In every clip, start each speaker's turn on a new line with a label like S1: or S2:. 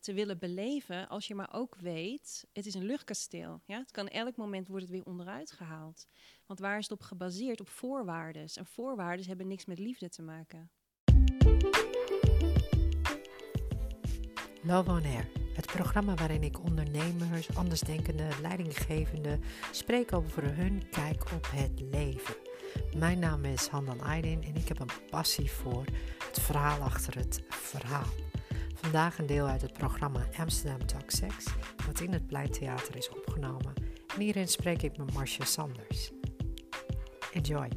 S1: te willen beleven als je maar ook weet, het is een luchtkasteel. Ja? Het kan elk moment wordt het weer onderuit gehaald. Want waar is het op gebaseerd? Op voorwaarden. En voorwaarden hebben niks met liefde te maken.
S2: Love on Air, het programma waarin ik ondernemers, andersdenkende, leidinggevenden spreek over hun kijk op het leven. Mijn naam is Handan Aydin en ik heb een passie voor het verhaal achter het verhaal. Vandaag een deel uit het programma Amsterdam Talk Sex, wat in het Pleittheater is opgenomen. En hierin spreek ik met Marcia Sanders. Enjoy!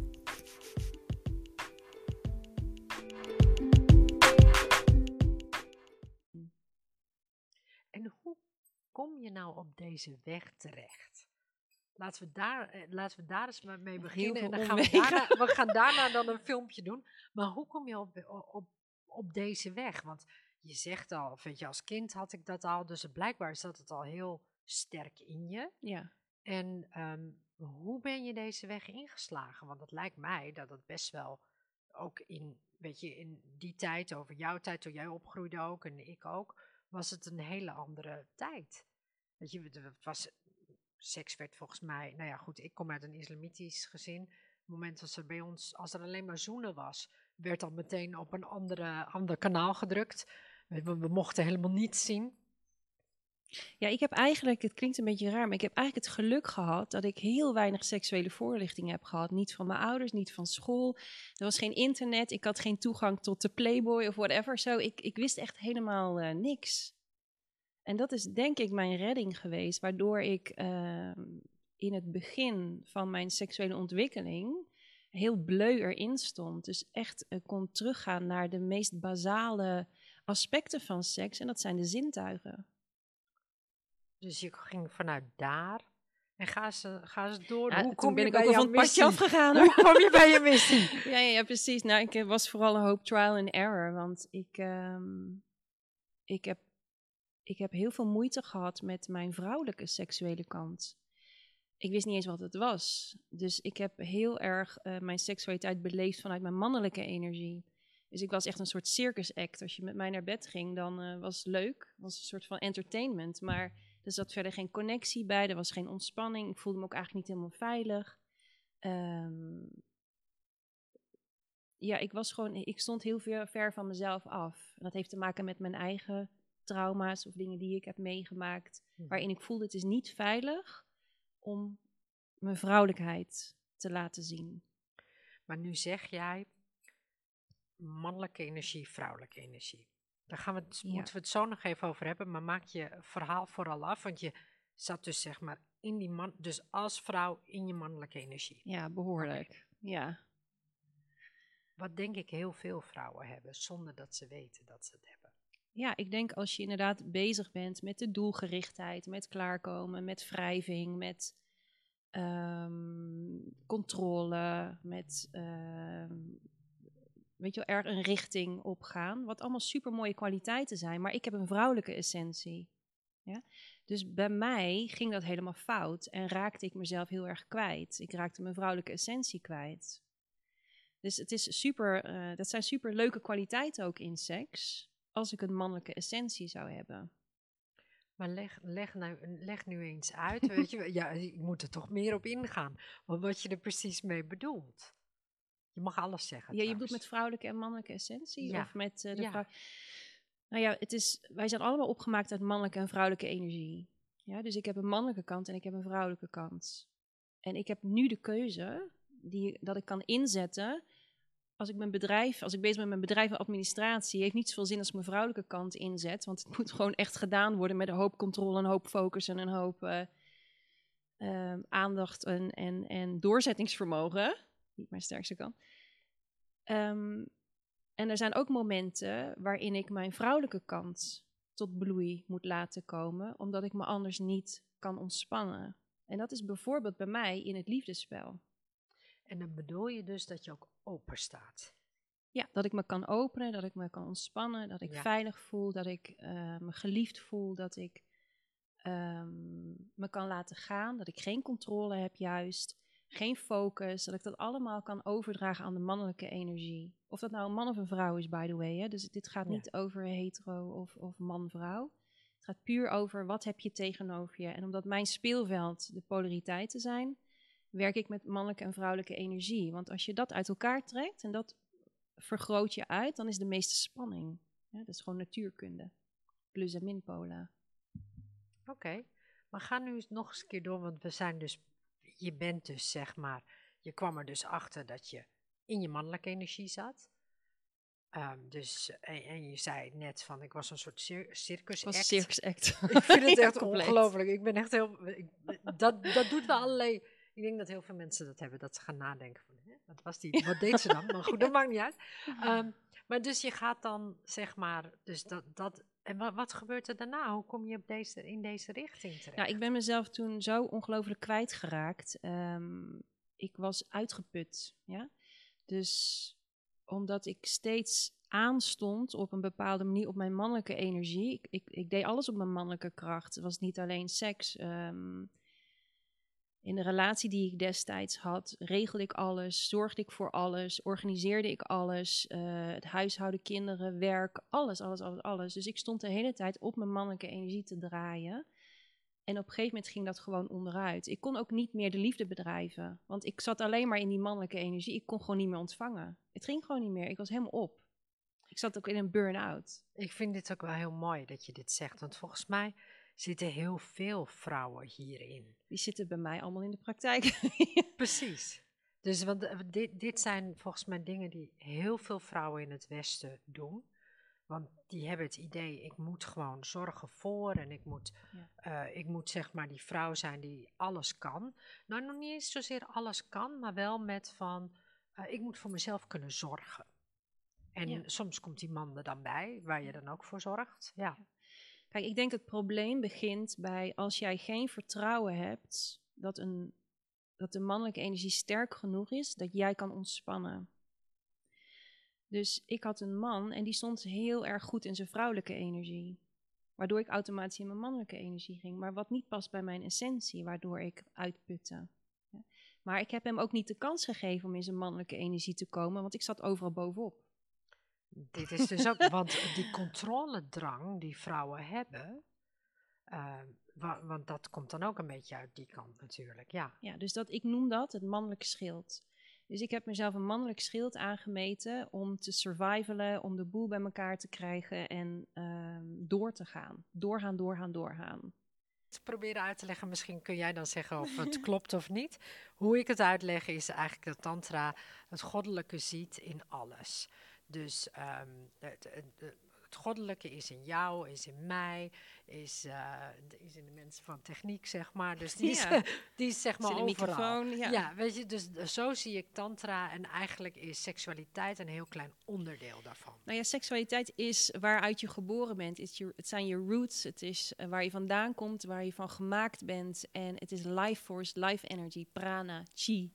S2: En hoe kom je nou op deze weg terecht? Laten we daar, eh, laten we daar eens mee beginnen. En dan gaan we, daarna, we gaan daarna dan een filmpje doen. Maar hoe kom je op, op, op deze weg? Want je zegt al, weet je, als kind had ik dat al. Dus blijkbaar zat het al heel sterk in je.
S1: Ja.
S2: En ehm, hoe ben je deze weg ingeslagen? Want het lijkt mij dat het best wel ook in, weet je, in die tijd, over jouw tijd, toen jij opgroeide ook en ik ook, was het een hele andere tijd. Weet je, het was seks werd volgens mij, nou ja goed, ik kom uit een islamitisch gezin. Op het moment dat er bij ons, als er alleen maar zoenen was, werd dan meteen op een andere, ander kanaal gedrukt. We, mochten helemaal niets zien.
S1: Ja, ik heb eigenlijk, het klinkt een beetje raar, maar ik heb eigenlijk het geluk gehad dat ik heel weinig seksuele voorlichting heb gehad. Niet van mijn ouders, niet van school. Er was geen internet, ik had geen toegang tot de Playboy of whatever. Zo, ik, ik wist echt helemaal uh, niks. En dat is denk ik mijn redding geweest, waardoor ik uh, in het begin van mijn seksuele ontwikkeling heel bleu erin stond. Dus echt uh, kon teruggaan naar de meest basale aspecten van seks en dat zijn de zintuigen.
S2: Dus je ging vanuit daar en ga ze, ga ze door.
S1: Ja, Hoe kom ben ik ook al van het padje afgegaan.
S2: Hoe kom je bij je missie?
S1: ja, ja, ja, precies. Nou, ik eh, was vooral een hoop trial and error, want ik, um, ik heb ik heb heel veel moeite gehad met mijn vrouwelijke seksuele kant. Ik wist niet eens wat het was. Dus ik heb heel erg uh, mijn seksualiteit beleefd vanuit mijn mannelijke energie. Dus ik was echt een soort circus act. Als je met mij naar bed ging, dan uh, was het leuk. was een soort van entertainment. Maar er zat verder geen connectie bij. Er was geen ontspanning. Ik voelde me ook eigenlijk niet helemaal veilig. Um, ja, ik was gewoon, ik stond heel ver, ver van mezelf af. En dat heeft te maken met mijn eigen trauma's of dingen die ik heb meegemaakt, mhm. waarin ik voelde het is niet veilig om mijn vrouwelijkheid te laten zien.
S2: Maar nu zeg jij mannelijke energie, vrouwelijke energie. Daar gaan we het, moeten we het zo nog even over hebben, maar maak je verhaal vooral af, want je zat dus zeg maar in die man, dus als vrouw in je mannelijke energie.
S1: Ja, behoorlijk. Ja.
S2: Wat denk ik heel veel vrouwen hebben, zonder dat ze weten dat ze het hebben.
S1: Ja, ik denk als je inderdaad bezig bent met de doelgerichtheid, met klaarkomen, met wrijving, met um, controle, met uh, weet je wel, er een richting op gaan, wat allemaal super mooie kwaliteiten zijn, maar ik heb een vrouwelijke essentie. Ja? Dus bij mij ging dat helemaal fout en raakte ik mezelf heel erg kwijt. Ik raakte mijn vrouwelijke essentie kwijt. Dus het is super, uh, dat zijn super leuke kwaliteiten ook in seks als ik een mannelijke essentie zou hebben.
S2: Maar leg, leg, nou, leg nu eens uit, weet je, ja, je moet er toch meer op ingaan, wat je er precies mee bedoelt. Je mag alles zeggen.
S1: Ja, je bedoelt met vrouwelijke en mannelijke essentie? Ja. Of met uh, de ja. vrouw... Nou ja, het is, wij zijn allemaal opgemaakt uit mannelijke en vrouwelijke energie. Ja, dus ik heb een mannelijke kant en ik heb een vrouwelijke kant. En ik heb nu de keuze die, dat ik kan inzetten als ik mijn bedrijf, als ik bezig ben met mijn bedrijf en administratie, heeft niet zoveel zin als ik mijn vrouwelijke kant inzet. Want het moet gewoon echt gedaan worden met een hoop controle, een hoop focus en een hoop uh, uh, aandacht en, en, en doorzettingsvermogen. Niet mijn sterkste kant. Um, en er zijn ook momenten waarin ik mijn vrouwelijke kant tot bloei moet laten komen, omdat ik me anders niet kan ontspannen. En dat is bijvoorbeeld bij mij in het liefdespel.
S2: En dan bedoel je dus dat je ook open staat.
S1: Ja, dat ik me kan openen, dat ik me kan ontspannen, dat ik veilig voel, dat ik uh, me geliefd voel, dat ik um, me kan laten gaan, dat ik geen controle heb juist, geen focus, dat ik dat allemaal kan overdragen aan de mannelijke energie. Of dat nou een man of een vrouw is, by the way. Hè? Dus dit gaat niet over hetero of, of man-vrouw. Het gaat puur over wat heb je tegenover je. En omdat mijn speelveld de polariteiten zijn, werk ik met mannelijke en vrouwelijke energie. Want als je dat uit elkaar trekt en dat vergroot je uit, dan is de meeste spanning. Ja, dat is gewoon natuurkunde. Plus en minpola.
S2: Oké, maar ga nu nog eens een keer door, want we zijn dus, je bent dus zeg maar, je kwam er dus achter dat je in je mannelijke energie zat. Ehm, dus, en, je zei net van, ik was een soort circus act.
S1: circus act.
S2: ik vind het echt ongelooflijk. Ik ben echt heel, dat, dat doet wel allerlei, ik denk dat heel veel mensen dat hebben, dat ze gaan nadenken van, hè, wat was die, wat deed ze dan? Maar goed, dat maakt niet uit. Ehm, maar dus je gaat dan, zeg maar, dus dat, dat en wat, wat gebeurt er daarna? Hoe kom je op deze, in deze richting terecht?
S1: Nou, ik ben mezelf toen zo ongelooflijk kwijtgeraakt. Um, ik was uitgeput, ja. Dus omdat ik steeds aanstond op een bepaalde manier op mijn mannelijke energie. Ik, ik, deed alles op mijn mannelijke kracht. Het was niet alleen seks. Um, in de relatie die ik destijds had, regelde ik alles, zorgde ik voor alles, organiseerde ik alles. Uh, het huishouden, kinderen, werk, alles, alles, alles, alles. Dus ik stond de hele tijd op mijn mannelijke energie te draaien. En op een gegeven moment ging dat gewoon onderuit. Ik kon ook niet meer de liefde bedrijven. Want ik zat alleen maar in die mannelijke energie. Ik kon gewoon niet meer ontvangen. Het ging gewoon niet meer. Ik was helemaal op. Ik zat ook in een burn-out.
S2: Ik vind dit ook wel heel mooi dat je dit zegt. Want volgens mij zitten heel veel vrouwen hierin.
S1: Die zitten bij mij allemaal in de praktijk.
S2: Precies. Dus want eh, dit, dit zijn volgens mij dingen die heel veel vrouwen in het Westen doen. Want die hebben het idee, ik moet gewoon zorgen voor en ik moet, eh, ik moet zeg maar die vrouw zijn die alles kan. Nou, nog niet eens zozeer alles kan, maar wel met van, uh, ik moet voor mezelf kunnen zorgen. En soms komt die man er dan bij, waar je dan ook voor zorgt. Ja.
S1: Kijk, ik denk het probleem begint bij als jij geen vertrouwen hebt dat, een, dat de mannelijke energie sterk genoeg is dat jij kan ontspannen. Dus ik had een man en die stond heel erg goed in zijn vrouwelijke energie. Waardoor ik automatisch in mijn mannelijke energie ging. Maar wat niet past bij mijn essentie, waardoor ik uitputte. Maar ik heb hem ook niet de kans gegeven om in zijn mannelijke energie te komen, want ik zat overal bovenop.
S2: Dit is dus ook, want die controledrang die vrouwen hebben, uh, want dat komt dan ook een beetje uit die kant natuurlijk, ja.
S1: Ja, dus dat, ik noem dat het mannelijke schild. Dus ik heb mezelf een mannelijk schild aangemeten om te survivalen, om de boel bij elkaar te krijgen en um, door te gaan. Doorgaan, doorgaan, doorgaan.
S2: Proberen uit te leggen, misschien kun jij dan zeggen of het klopt of niet. Hoe ik het uitleg is eigenlijk dat Tantra het goddelijke ziet in alles. Dus um, de, de, het goddelijke is in jou, is in mij, is, uh, is in de mensen van techniek, zeg maar. Dus die is, die is zeg maar overal. Microfoon, ja. ja. weet je, dus zo zie ik tantra en eigenlijk is seksualiteit een heel klein onderdeel daarvan.
S1: Nou ja, seksualiteit is waaruit je geboren bent. Het, je, het zijn je roots, het is uh, waar je vandaan komt, waar je van gemaakt bent. En het is life force, life energy, prana, chi,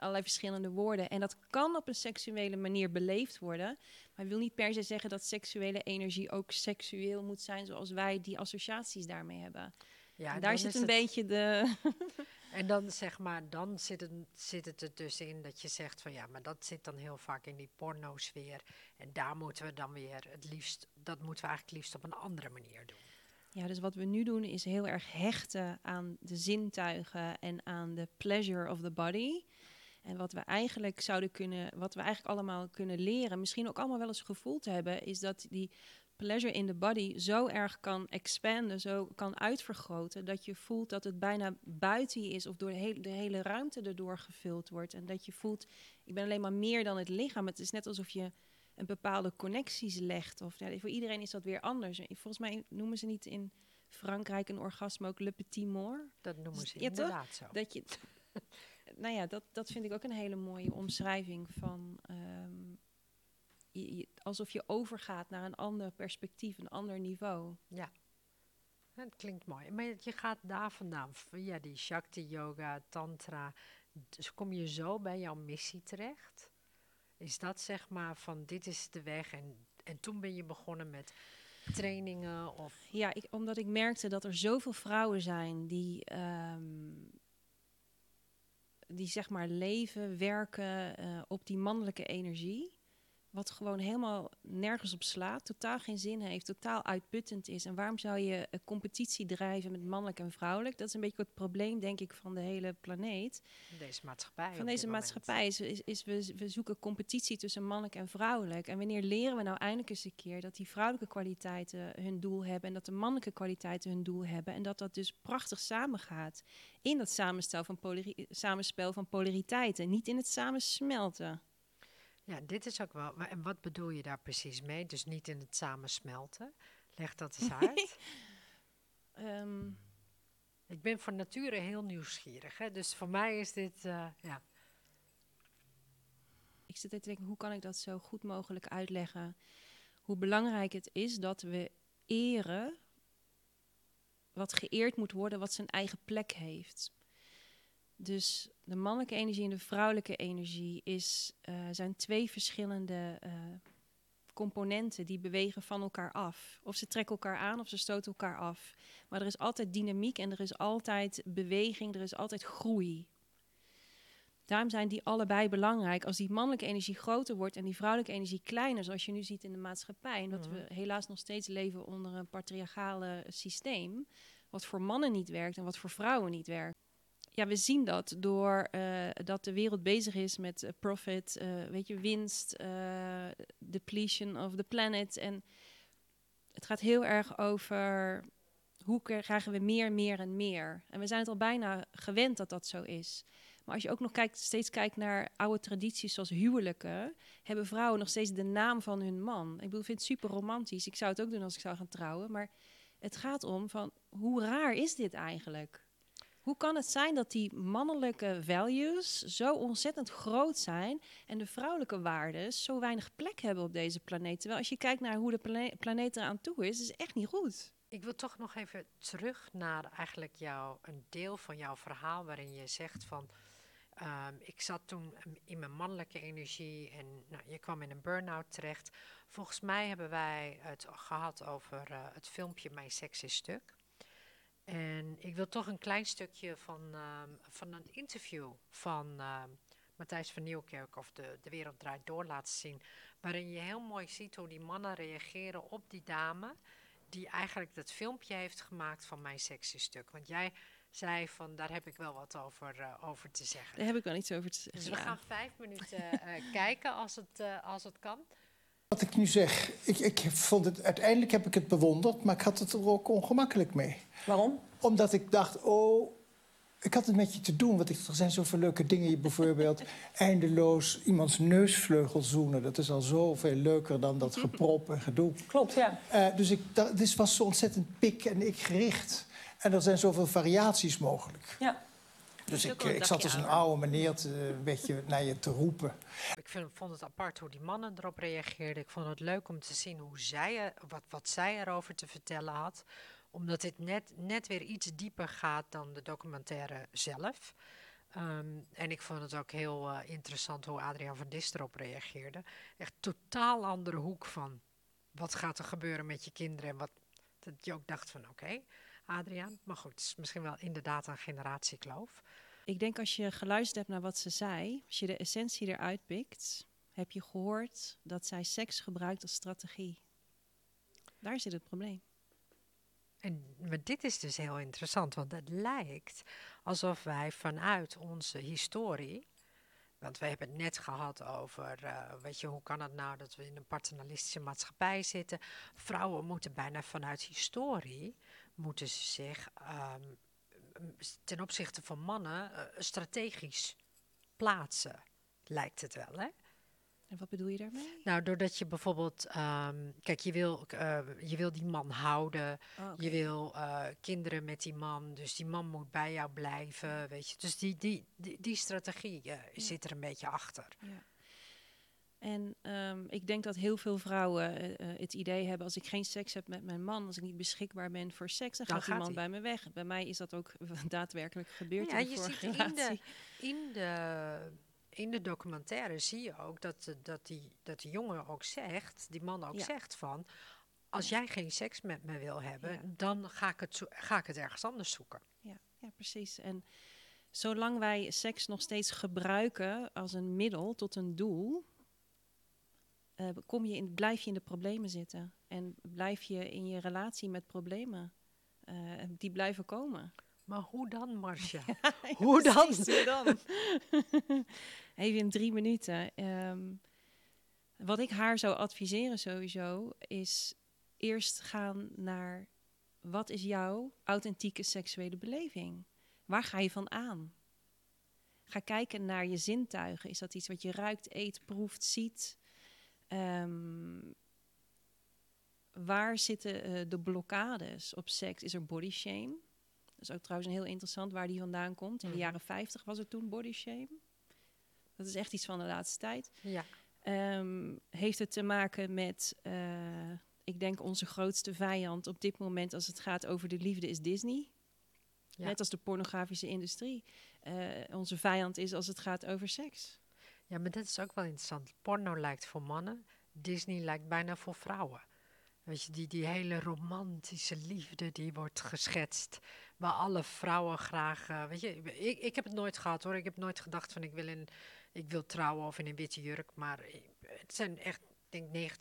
S1: allerlei verschillende woorden. En dat kan op een seksuele manier beleefd worden. Maar wil niet per se zeggen dat seksuele energie ook seksueel moet zijn zoals wij die associaties daarmee hebben. Ja, daar zit een beetje de.
S2: en dan zeg maar, dan zit het, zit het er dus in dat je zegt van ja, maar dat zit dan heel vaak in die pornosfeer. En daar moeten we dan weer het liefst, dat moeten we eigenlijk liefst op een andere manier doen.
S1: Ja, dus wat we nu doen is heel erg hechten aan de zintuigen en aan de pleasure of the body. En wat we eigenlijk zouden kunnen, wat we eigenlijk allemaal kunnen leren, misschien ook allemaal wel eens gevoeld hebben, is dat die pleasure in the body zo erg kan expanden, zo kan uitvergroten, dat je voelt dat het bijna buiten je is of door de hele, de hele ruimte erdoor gevuld wordt. En dat je voelt, ik ben alleen maar meer dan het lichaam. Het is net alsof je een bepaalde connecties legt. Of ja, voor iedereen is dat weer anders. Volgens mij noemen ze niet in Frankrijk een orgasme ook le petit mort.
S2: Dat noemen ze inderdaad zo.
S1: Dat je, nou ja, dat, dat vind ik ook een hele mooie omschrijving van. Um, alsof je overgaat naar een ander perspectief, een ander niveau.
S2: Ja. Dat klinkt mooi. Maar je gaat daar vandaan, via die Shakti Yoga, Tantra. Dus kom je zo bij jouw missie terecht? Is dat zeg maar van dit is de weg en, en toen ben je begonnen met trainingen? Of?
S1: Ja, ik, omdat ik merkte dat er zoveel vrouwen zijn die um, die zeg maar leven, werken uh, op die mannelijke energie. Wat gewoon helemaal nergens op slaat, totaal geen zin heeft, totaal uitputtend is. En waarom zou je een competitie drijven met mannelijk en vrouwelijk? Dat is een beetje het probleem, denk ik, van de hele planeet.
S2: Van deze maatschappij.
S1: Van deze maatschappij is, is, is, we, we zoeken competitie tussen mannelijk en vrouwelijk. En wanneer leren we nou eindelijk eens een keer dat die vrouwelijke kwaliteiten hun doel hebben en dat de mannelijke kwaliteiten hun doel hebben en dat dat dus prachtig samengaat in dat samenstel van samenspel van polariteiten, niet in het samensmelten.
S2: Ja, dit is ook wel. En wat bedoel je daar precies mee? Dus niet in het samensmelten. Leg dat eens uit. Ehm. ik ben van nature heel nieuwsgierig. Hè? Dus voor mij is dit. Uh, ja.
S1: Ik zit te denken, hoe kan ik dat zo goed mogelijk uitleggen? Hoe belangrijk het is dat we eren wat geëerd moet worden, wat zijn eigen plek heeft. Dus de mannelijke energie en de vrouwelijke energie is, uh, zijn twee verschillende uh, componenten die bewegen van elkaar af. Of ze trekken elkaar aan of ze stoten elkaar af. Maar er is altijd dynamiek en er is altijd beweging, er is altijd groei. Daarom zijn die allebei belangrijk. Als die mannelijke energie groter wordt en die vrouwelijke energie kleiner, zoals je nu ziet in de maatschappij, en dat we mhm. helaas nog steeds leven onder een patriarchale systeem, wat voor mannen niet werkt en wat voor vrouwen niet werkt ja, we zien dat door uh, dat de wereld bezig is met uh, profit, uh, weet je, winst, depletion of the planet. En het gaat heel erg over hoe krijgen we meer, meer en meer. En we zijn het al bijna gewend dat dat zo is. Maar als je ook nog kijkt, steeds kijkt naar oude tradities zoals huwelijken, hebben vrouwen nog steeds de naam van hun man. Ik bedoel, vind het super romantisch. Ik zou het ook doen als ik zou gaan trouwen. Maar het gaat om van hoe raar is dit eigenlijk? Hoe kan het zijn dat die mannelijke values zo ontzettend groot zijn en de vrouwelijke waarden zo weinig plek hebben op deze planeet? Terwijl als je kijkt naar hoe de planeet eraan toe is, is het echt niet goed.
S2: Ik wil toch nog even terug naar eigenlijk jou, een deel van jouw verhaal waarin je zegt van. Um, ik zat toen in mijn mannelijke energie en nou, je kwam in een burn-out terecht. Volgens mij hebben wij het gehad over uh, het filmpje Mijn Seks is Stuk. En ik wil toch een klein stukje van, uh, van een interview van uh, Matthijs van Nieuwkerk of de, de Wereld Draait Door laten zien. Waarin je heel mooi ziet hoe die mannen reageren op die dame. Die eigenlijk dat filmpje heeft gemaakt van mijn sexy stuk. Want jij zei van daar heb ik wel wat over, uh, over te zeggen.
S1: Daar heb ik wel iets over te zeggen.
S2: Dus we gaan vijf minuten eh, kijken als het, uh, als het kan.
S3: Wat ik nu zeg, ik, ik vond het, uiteindelijk heb ik het bewonderd, maar ik had het er ook ongemakkelijk mee.
S2: Waarom?
S3: Omdat ik dacht, oh, ik had het met je te doen. Want er zijn zoveel leuke dingen. Bijvoorbeeld eindeloos iemands neusvleugel zoenen. Dat is al zoveel leuker dan dat geprop en gedoe.
S2: Klopt, ja.
S3: Uh, dus ik, dat, dit was zo ontzettend pik en ik gericht. En er zijn zoveel variaties mogelijk.
S2: Ja.
S3: Dus ik, ik zat als een oude meneer te, een beetje naar je te roepen.
S2: Ik vind, vond het apart hoe die mannen erop reageerden. Ik vond het leuk om te zien hoe zij, wat, wat zij erover te vertellen had. Omdat dit net, net weer iets dieper gaat dan de documentaire zelf. Ehm, en ik vond het ook heel uh, interessant hoe Adriaan van Dis erop reageerde. Echt totaal andere hoek van wat gaat er gebeuren met je kinderen. En wat, dat je ook dacht van oké, Adriaan. Maar goed, het is misschien wel inderdaad een generatiekloof.
S1: Ik denk als je geluisterd hebt naar wat ze zei, als je de essentie eruit pikt, heb je gehoord dat zij seks gebruikt als strategie. Daar zit het probleem.
S2: En maar dit is dus heel interessant, want het lijkt alsof wij vanuit onze historie. Want we hebben het net gehad over, uh, weet je, hoe kan het nou dat we in een paternalistische maatschappij zitten? Vrouwen moeten bijna vanuit historie, moeten ze zich um, ten opzichte van mannen uh, strategisch plaatsen, lijkt het wel, hè?
S1: En wat bedoel je daarmee?
S2: Nou, doordat je bijvoorbeeld, um, kijk, je wil, uh, je wil die man houden, oh, okay. je wil uh, kinderen met die man, dus die man moet bij jou blijven, weet je. Dus die, die, die, die strategie uh, ja. zit er een beetje achter.
S1: Ja. En um, ik denk dat heel veel vrouwen uh, het idee hebben: als ik geen seks heb met mijn man, als ik niet beschikbaar ben voor seks, dan, dan gaat die man bij me weg. Bij mij is dat ook daadwerkelijk gebeurd.
S2: Ja,
S1: in de
S2: je ziet in de, in de, in de documentaire zie je ook dat, dat, die, dat die jongen ook zegt, die man ook ja. zegt van. Als jij geen seks met me wil hebben, ja. dan ga ik, het zo, ga ik het ergens anders zoeken.
S1: Ja, ja, precies. En zolang wij seks nog steeds gebruiken als een middel tot een doel, uh, kom je in, blijf je in de problemen zitten. En blijf je in je relatie met problemen. Uh, die blijven komen.
S2: Maar hoe dan, Marcia? hoe dan?
S1: Hoe dan? Even in drie minuten. Um, wat ik haar zou adviseren sowieso is eerst gaan naar wat is jouw authentieke seksuele beleving? Waar ga je van aan? Ga kijken naar je zintuigen. Is dat iets wat je ruikt, eet, proeft, ziet? Um, waar zitten uh, de blokkades op seks? Is er body shame? Dat is ook trouwens een heel interessant waar die vandaan komt. In de mhm. jaren 50 was er toen body shame. Dat is echt iets van de laatste tijd.
S2: Ja.
S1: Um, heeft het te maken met, uh, ik denk, onze grootste vijand op dit moment als het gaat over de liefde is Disney. Ja. Net als de pornografische industrie. Uh, onze vijand is als het gaat over seks.
S2: Ja, maar dat is ook wel interessant. Porno lijkt voor mannen, Disney lijkt bijna voor vrouwen. Weet je, die, die hele romantische liefde die wordt geschetst. Waar alle vrouwen graag. Uh, weet je, ik, ik heb het nooit gehad hoor. Ik heb nooit gedacht van ik wil, in, ik wil trouwen of in een witte jurk. Maar het zijn echt, ik denk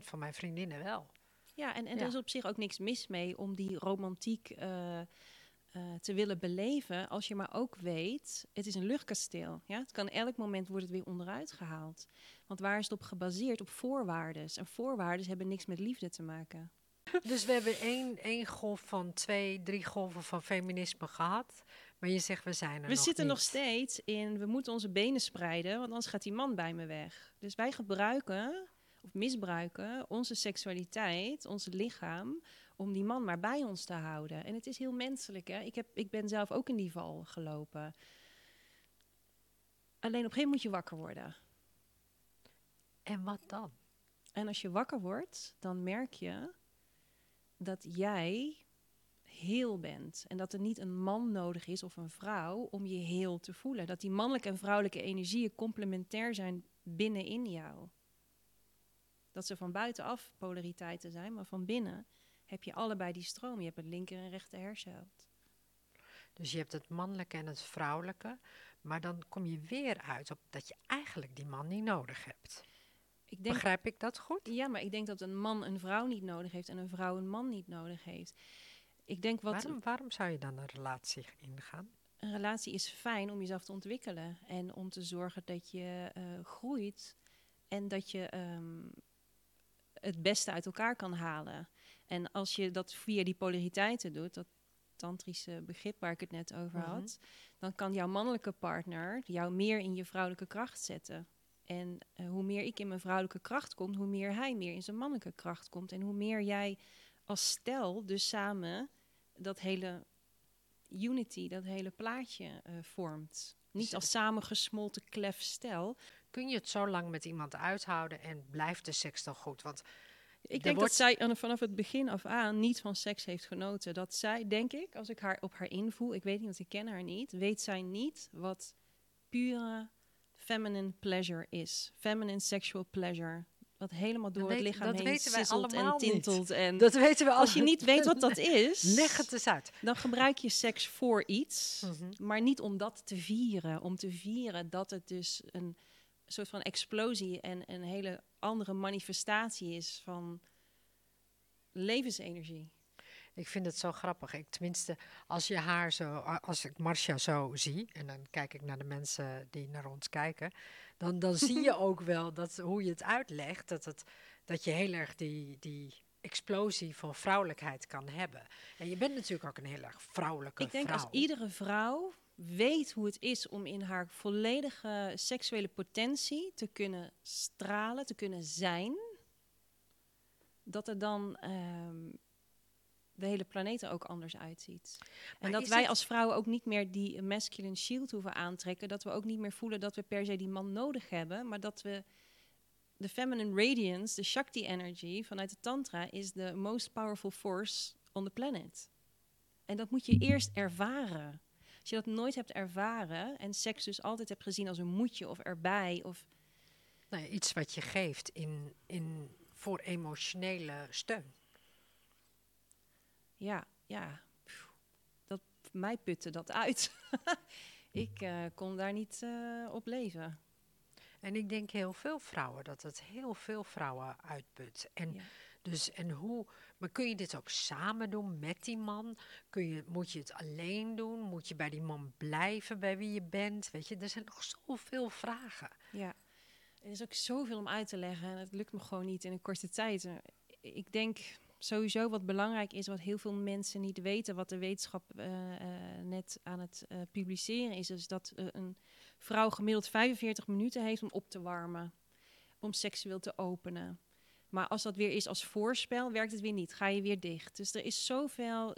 S2: 90% van mijn vriendinnen wel.
S1: Ja, en, en er is op zich ook niks mis mee om die romantiek. Uh, uh, te willen beleven, als je maar ook weet, het is een luchtkasteel. Ja? Het kan elk moment wordt het weer onderuit gehaald. Want waar is het op gebaseerd? Op voorwaarden. En voorwaarden hebben niks met liefde te maken.
S2: Dus we hebben één, één golf van twee, drie golven van feminisme gehad. Maar je zegt, we zijn er
S1: We zitten
S2: nog
S1: steeds in, we moeten onze benen spreiden, want anders gaat die man bij me weg. Dus wij gebruiken, of misbruiken, onze seksualiteit, ons lichaam, om die man maar bij ons te houden. En het is heel menselijk. Hè? Ik, heb, ik ben zelf ook in die val gelopen. Alleen op een gegeven moment moet je wakker worden.
S2: En wat dan?
S1: En als je wakker wordt, dan merk je dat jij heel bent. En dat er niet een man nodig is of een vrouw om je heel te voelen. Dat die mannelijke en vrouwelijke energieën complementair zijn binnenin jou. Dat ze van buitenaf polariteiten zijn, maar van binnen heb je allebei die stroom. Je hebt het linker en rechter hersenhelft.
S2: Dus je hebt het mannelijke en het vrouwelijke. Maar dan kom je weer uit op dat je eigenlijk die man niet nodig hebt. Ik denk, Begrijp ik dat goed?
S1: Ja, maar ik denk dat een man een vrouw niet nodig heeft en een vrouw een man niet nodig heeft. Ik denk wat,
S2: waarom, waarom zou je dan een relatie ingaan?
S1: Een relatie is fijn om jezelf te ontwikkelen en om te zorgen dat je uh, groeit en dat je um, het beste uit elkaar kan halen. En als je dat via die polariteiten doet, dat tantrische begrip waar ik het net over mhm. had, dan kan jouw mannelijke partner jou meer in je vrouwelijke kracht zetten. En uh, hoe meer ik in mijn vrouwelijke kracht kom, hoe meer hij meer in zijn mannelijke kracht komt. En hoe meer jij als stel dus samen dat hele unity, dat hele plaatje uh, vormt. Niet als samengesmolten klef stel.
S2: Kun je het zo lang met iemand uithouden en blijft de seks dan goed? Want
S1: ik denk dat zij vanaf het begin af aan niet van seks heeft genoten. Dat zij, denk ik, als ik haar op haar invoel, ik weet niet, want ik ken haar niet, weet zij niet wat pure feminine pleasure is. Feminine sexual pleasure. Wat helemaal door het lichaam dat heen weten wij allemaal en tintelt. En
S2: dat weten we
S1: Als je niet weet wat dat is,
S2: leg het eens uit.
S1: Dan gebruik je seks voor iets, mhm. maar niet om dat te vieren. Om te vieren dat het dus een soort van explosie en een hele andere manifestatie is van levensenergie.
S2: Ik vind het zo grappig. Ik, tenminste, als je haar zo, als ik Marcia zo zie, en dan kijk ik naar de mensen die naar ons kijken, dan, dan zie je ook wel dat hoe je het uitlegt, dat, het, dat je heel erg die, die explosie van vrouwelijkheid kan hebben. En je bent natuurlijk ook een heel erg vrouwelijke
S1: vrouw. Ik
S2: denk
S1: als iedere vrouw weet hoe het is om in haar volledige seksuele potentie te kunnen stralen, te kunnen zijn, dat er dan um, de hele planeet er ook anders uitziet. en dat wij als vrouwen ook niet meer die masculine shield hoeven aantrekken, dat we ook niet meer voelen dat we per se die man nodig hebben, maar dat we de feminine radiance, de Shakti energy vanuit de Tantra, is de most powerful force on the planet. En dat moet je eerst ervaren. Als je dat nooit hebt ervaren en seks dus altijd hebt gezien als een moetje of erbij of...
S2: Nou ja, iets wat je geeft in, in, voor emotionele steun.
S1: Ja, ja. Dat, mij putte dat uit. ik uh, kon daar niet uh, op leven.
S2: En ik denk heel veel vrouwen, dat het heel veel vrouwen uitput. En, dus, en hoe, maar kun je dit ook samen doen met die man? Kun je, moet je het alleen doen? Moet je bij die man blijven bij wie je bent? Weet je, er zijn nog zoveel vragen.
S1: Ja, er is ook zoveel om uit te leggen en het lukt me gewoon niet in een korte tijd. Ik denk sowieso wat belangrijk is, wat heel veel mensen niet weten, wat de wetenschap uh, uh, net aan het uh, publiceren is, is dat een vrouw gemiddeld 45 minuten heeft om op te warmen, om seksueel te openen. Maar als dat weer is als voorspel, werkt het weer niet. Ga je weer dicht. Dus er is zoveel.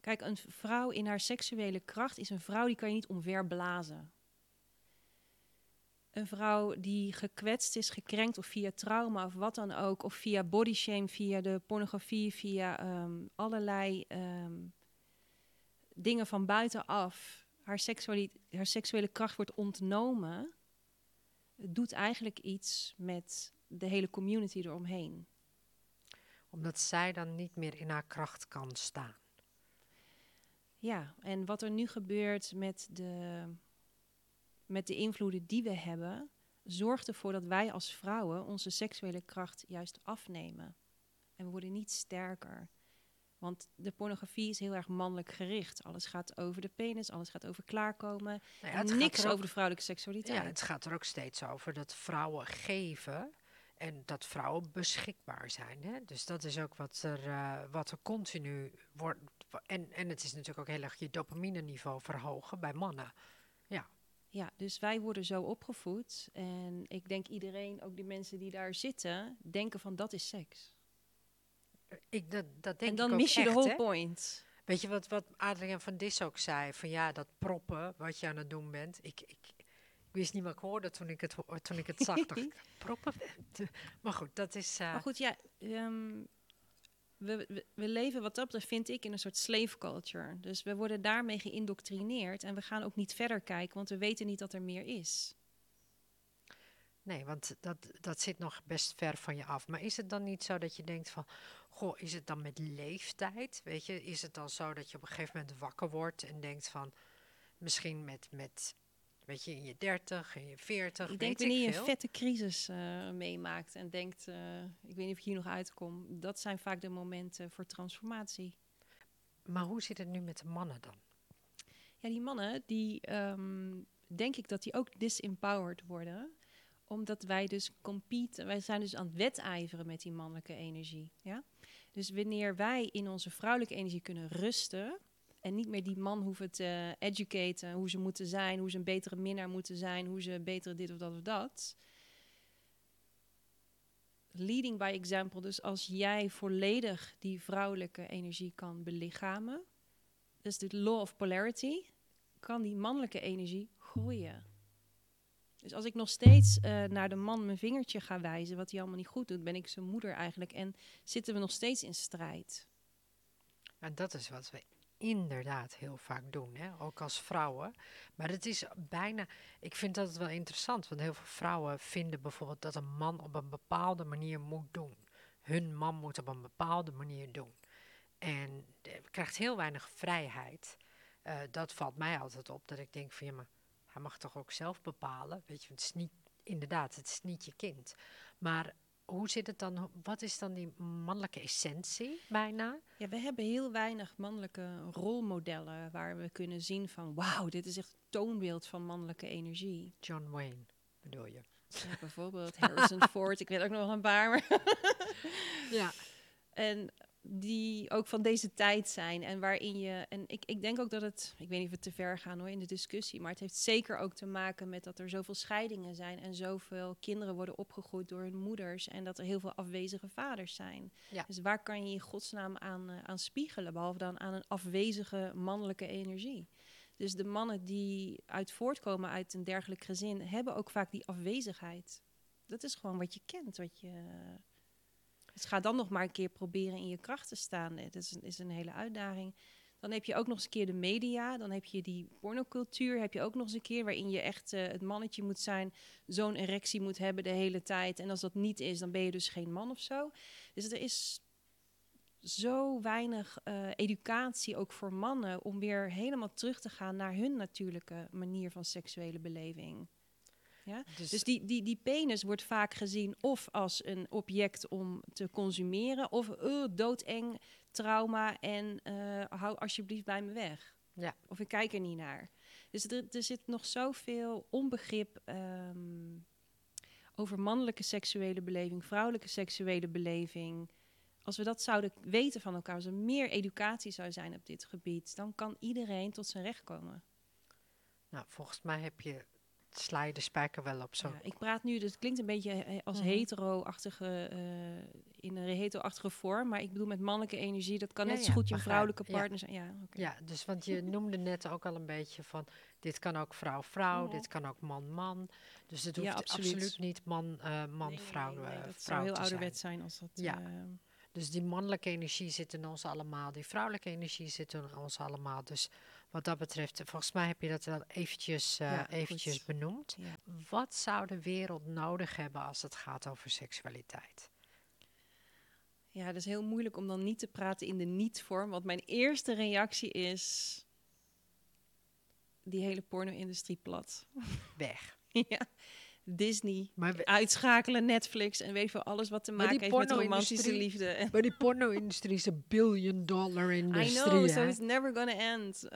S1: Kijk, een vrouw in haar seksuele kracht is een vrouw die kan je niet omverblazen een vrouw die gekwetst is, gekrenkt of via trauma of wat dan ook, of via bodyshame, via de pornografie, via ehm, allerlei ehm, dingen van buitenaf, haar, haar seksuele kracht wordt ontnomen, doet eigenlijk iets met de hele community eromheen.
S2: Omdat zij dan niet meer in haar kracht kan staan.
S1: Ja, en wat er nu gebeurt met de met de invloeden die we hebben, zorgt ervoor dat wij als vrouwen onze seksuele kracht juist afnemen. En we worden niet sterker. Want de pornografie is heel erg mannelijk gericht. Alles gaat over de penis, alles gaat over klaarkomen. Nou ja, en niks over de vrouwelijke seksualiteit.
S2: Ja, het gaat er ook steeds over dat vrouwen geven en dat vrouwen beschikbaar zijn. Hè? Dus dat is ook wat er, uh, wat er continu wordt. En, en het is natuurlijk ook heel erg je dopamine niveau verhogen bij mannen. Ja.
S1: Ja, dus wij worden zo opgevoed. En ik denk iedereen, ook die mensen die daar zitten, denken van dat is seks.
S2: Ik, dat, dat denk
S1: en dan
S2: ik
S1: mis je
S2: de
S1: whole point.
S2: Weet je wat, wat Adriaan van Dis ook zei? Van ja, dat proppen wat je aan het doen bent. Ik, ik, ik wist niet wat ik hoorde toen ik het, toen ik het zag. dacht ik, proppen? Maar goed, dat is... Uh...
S1: Maar goed, ja, um, we, we, leven wat dat betreft, vind ik, in een soort slave culture. Dus we worden daarmee geïndoctrineerd en we gaan ook niet verder kijken, want we weten niet dat er meer is.
S2: Nee, want dat, dat zit nog best ver van je af. Maar is het dan niet zo dat je denkt van, goh, is het dan met leeftijd? Weet je, is het dan zo dat je op een gegeven moment wakker wordt en denkt van, misschien met, met weet je, in je 30, in je 40.
S1: Ik denk wanneer je een vette crisis uh, meemaakt en denkt, uh, ik weet niet of ik hier nog uitkom. Dat zijn vaak de momenten voor transformatie.
S2: Maar hoe zit het nu met de mannen dan?
S1: Ja, die mannen, die um, denk ik dat die ook disempowered worden omdat wij dus compete, wij zijn dus aan het wedijveren met die mannelijke energie. Ja? Dus wanneer wij in onze vrouwelijke energie kunnen rusten, en niet meer die man hoeven te educaten, hoe ze moeten zijn, hoe ze een betere minnaar moeten zijn, hoe ze betere dit of dat of dat. Leading by example, dus als jij volledig die vrouwelijke energie kan belichamen, dus de law of polarity, kan die mannelijke energie groeien. Dus als ik nog steeds uh, naar de man mijn vingertje ga wijzen, wat hij allemaal niet goed doet, ben ik zijn moeder eigenlijk en zitten we nog steeds in strijd.
S2: En dat is wat we inderdaad heel vaak doen, hè? ook als vrouwen. Maar het is bijna, ik vind dat wel interessant, want heel veel vrouwen vinden bijvoorbeeld dat een man op een bepaalde manier moet doen. Hun man moet op een bepaalde manier doen. En krijgt heel weinig vrijheid. Uh, dat valt mij altijd op, dat ik denk van ja, maar hij mag toch ook zelf bepalen. Weet je, het is niet, inderdaad, het is niet je kind. Maar hoe zit het dan? Wat is dan die mannelijke essentie bijna?
S1: Ja, we hebben heel weinig mannelijke rolmodellen waar we kunnen zien van wauw, dit is echt toonbeeld van mannelijke energie.
S2: John Wayne, bedoel je?
S1: Ja, bijvoorbeeld Harrison Ford, ik weet ook nog een paar. ja. En die ook van deze tijd zijn en waarin je. En ik, ik denk ook dat het. Ik weet niet of we te ver gaan hoor in de discussie, maar het heeft zeker ook te maken met dat er zoveel scheidingen zijn en zoveel kinderen worden opgegroeid door hun moeders en dat er heel veel afwezige vaders zijn. Ja. Dus waar kan je in godsnaam aan, uh, aan spiegelen, behalve dan aan een afwezige mannelijke energie? Dus de mannen die uit voortkomen uit een dergelijk gezin, hebben ook vaak die afwezigheid. Dat is gewoon wat je kent, wat je dus ga dan nog maar een keer proberen in je kracht te staan. Dat is een, is een hele uitdaging. Dan heb je ook nog eens een keer de media. Dan heb je die pornocultuur. Heb je ook nog eens een keer waarin je echt uh, het mannetje moet zijn. Zo'n erectie moet hebben de hele tijd. En als dat niet is, dan ben je dus geen man of zo. Dus er is zo weinig uh, educatie ook voor mannen om weer helemaal terug te gaan naar hun natuurlijke manier van seksuele beleving. Ja? Dus, dus, die, die, die penis wordt vaak gezien of als een object om te consumeren, of uh, doodeng, trauma en uh, hou alsjeblieft bij me weg. Ja. Of ik kijk er niet naar. Dus er, er zit nog zoveel onbegrip um, over mannelijke seksuele beleving, vrouwelijke seksuele beleving. Als we dat zouden weten van elkaar, als er meer educatie zou zijn op dit gebied, dan kan iedereen tot zijn recht komen.
S2: Nou, volgens mij heb je sla je de spijker wel op zo.
S1: Ja, ik praat nu, dus het klinkt een beetje eh, als mm -hmm. hetero-achtige, uh, in een hetero-achtige vorm, maar ik bedoel met mannelijke energie, dat kan net zo goed je vrouwelijke partner zijn. Ja,
S2: okay. ja, dus want je noemde net ook al een beetje van, dit kan ook vrouw-vrouw, dit kan ook man-man. Dus het hoeft absoluut. absoluut. niet man-man-vrouw
S1: nee, nee, nee, dat
S2: zou
S1: heel ouderwet zijn als dat...
S2: Ja. Dus die mannelijke energie zit in ons allemaal, die vrouwelijke energie zit in ons allemaal. Dus wat dat betreft, volgens mij heb je dat wel eventjes, uh, ja, eventjes benoemd. Ja. Wat zou de wereld nodig hebben als het gaat over seksualiteit?
S1: Ja, dat is heel moeilijk om dan niet te praten in de niet-vorm. Want mijn eerste reactie is... die hele porno-industrie plat.
S2: Weg.
S1: ja. Disney, maar uitschakelen, Netflix en weet je alles wat te maken heeft met romantische liefde.
S2: Maar die porno-industrie is een billion dollar industrie.
S1: I know, so it's never gonna end.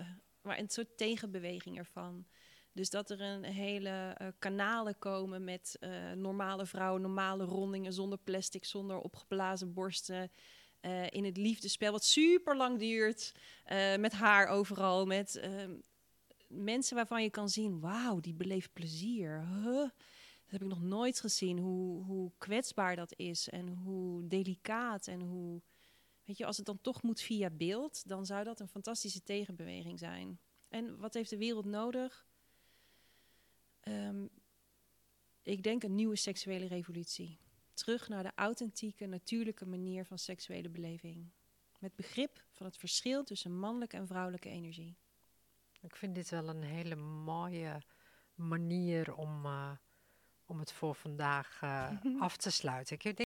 S1: Maar een soort tegenbeweging ervan. Dus dat er een hele uh, kanalen komen met uh, normale vrouwen, normale rondingen, zonder plastic, zonder opgeblazen borsten. Uh, in het liefdespel, wat super lang duurt. met haar overal. Met ehm, mensen waarvan je kan zien: wauw, die beleeft plezier. Huh? Dat heb ik nog nooit gezien. Hoe, hoe kwetsbaar dat is en hoe delicaat en hoe Weet je, als het dan toch moet via beeld, dan zou dat een fantastische tegenbeweging zijn. En wat heeft de wereld nodig? Um, ik denk een nieuwe seksuele revolutie. Terug naar de authentieke, natuurlijke manier van seksuele beleving. Met begrip van het verschil tussen mannelijke en vrouwelijke energie.
S2: Ik vind dit wel een hele mooie manier om, uh, om het voor vandaag uh, af te sluiten. Ik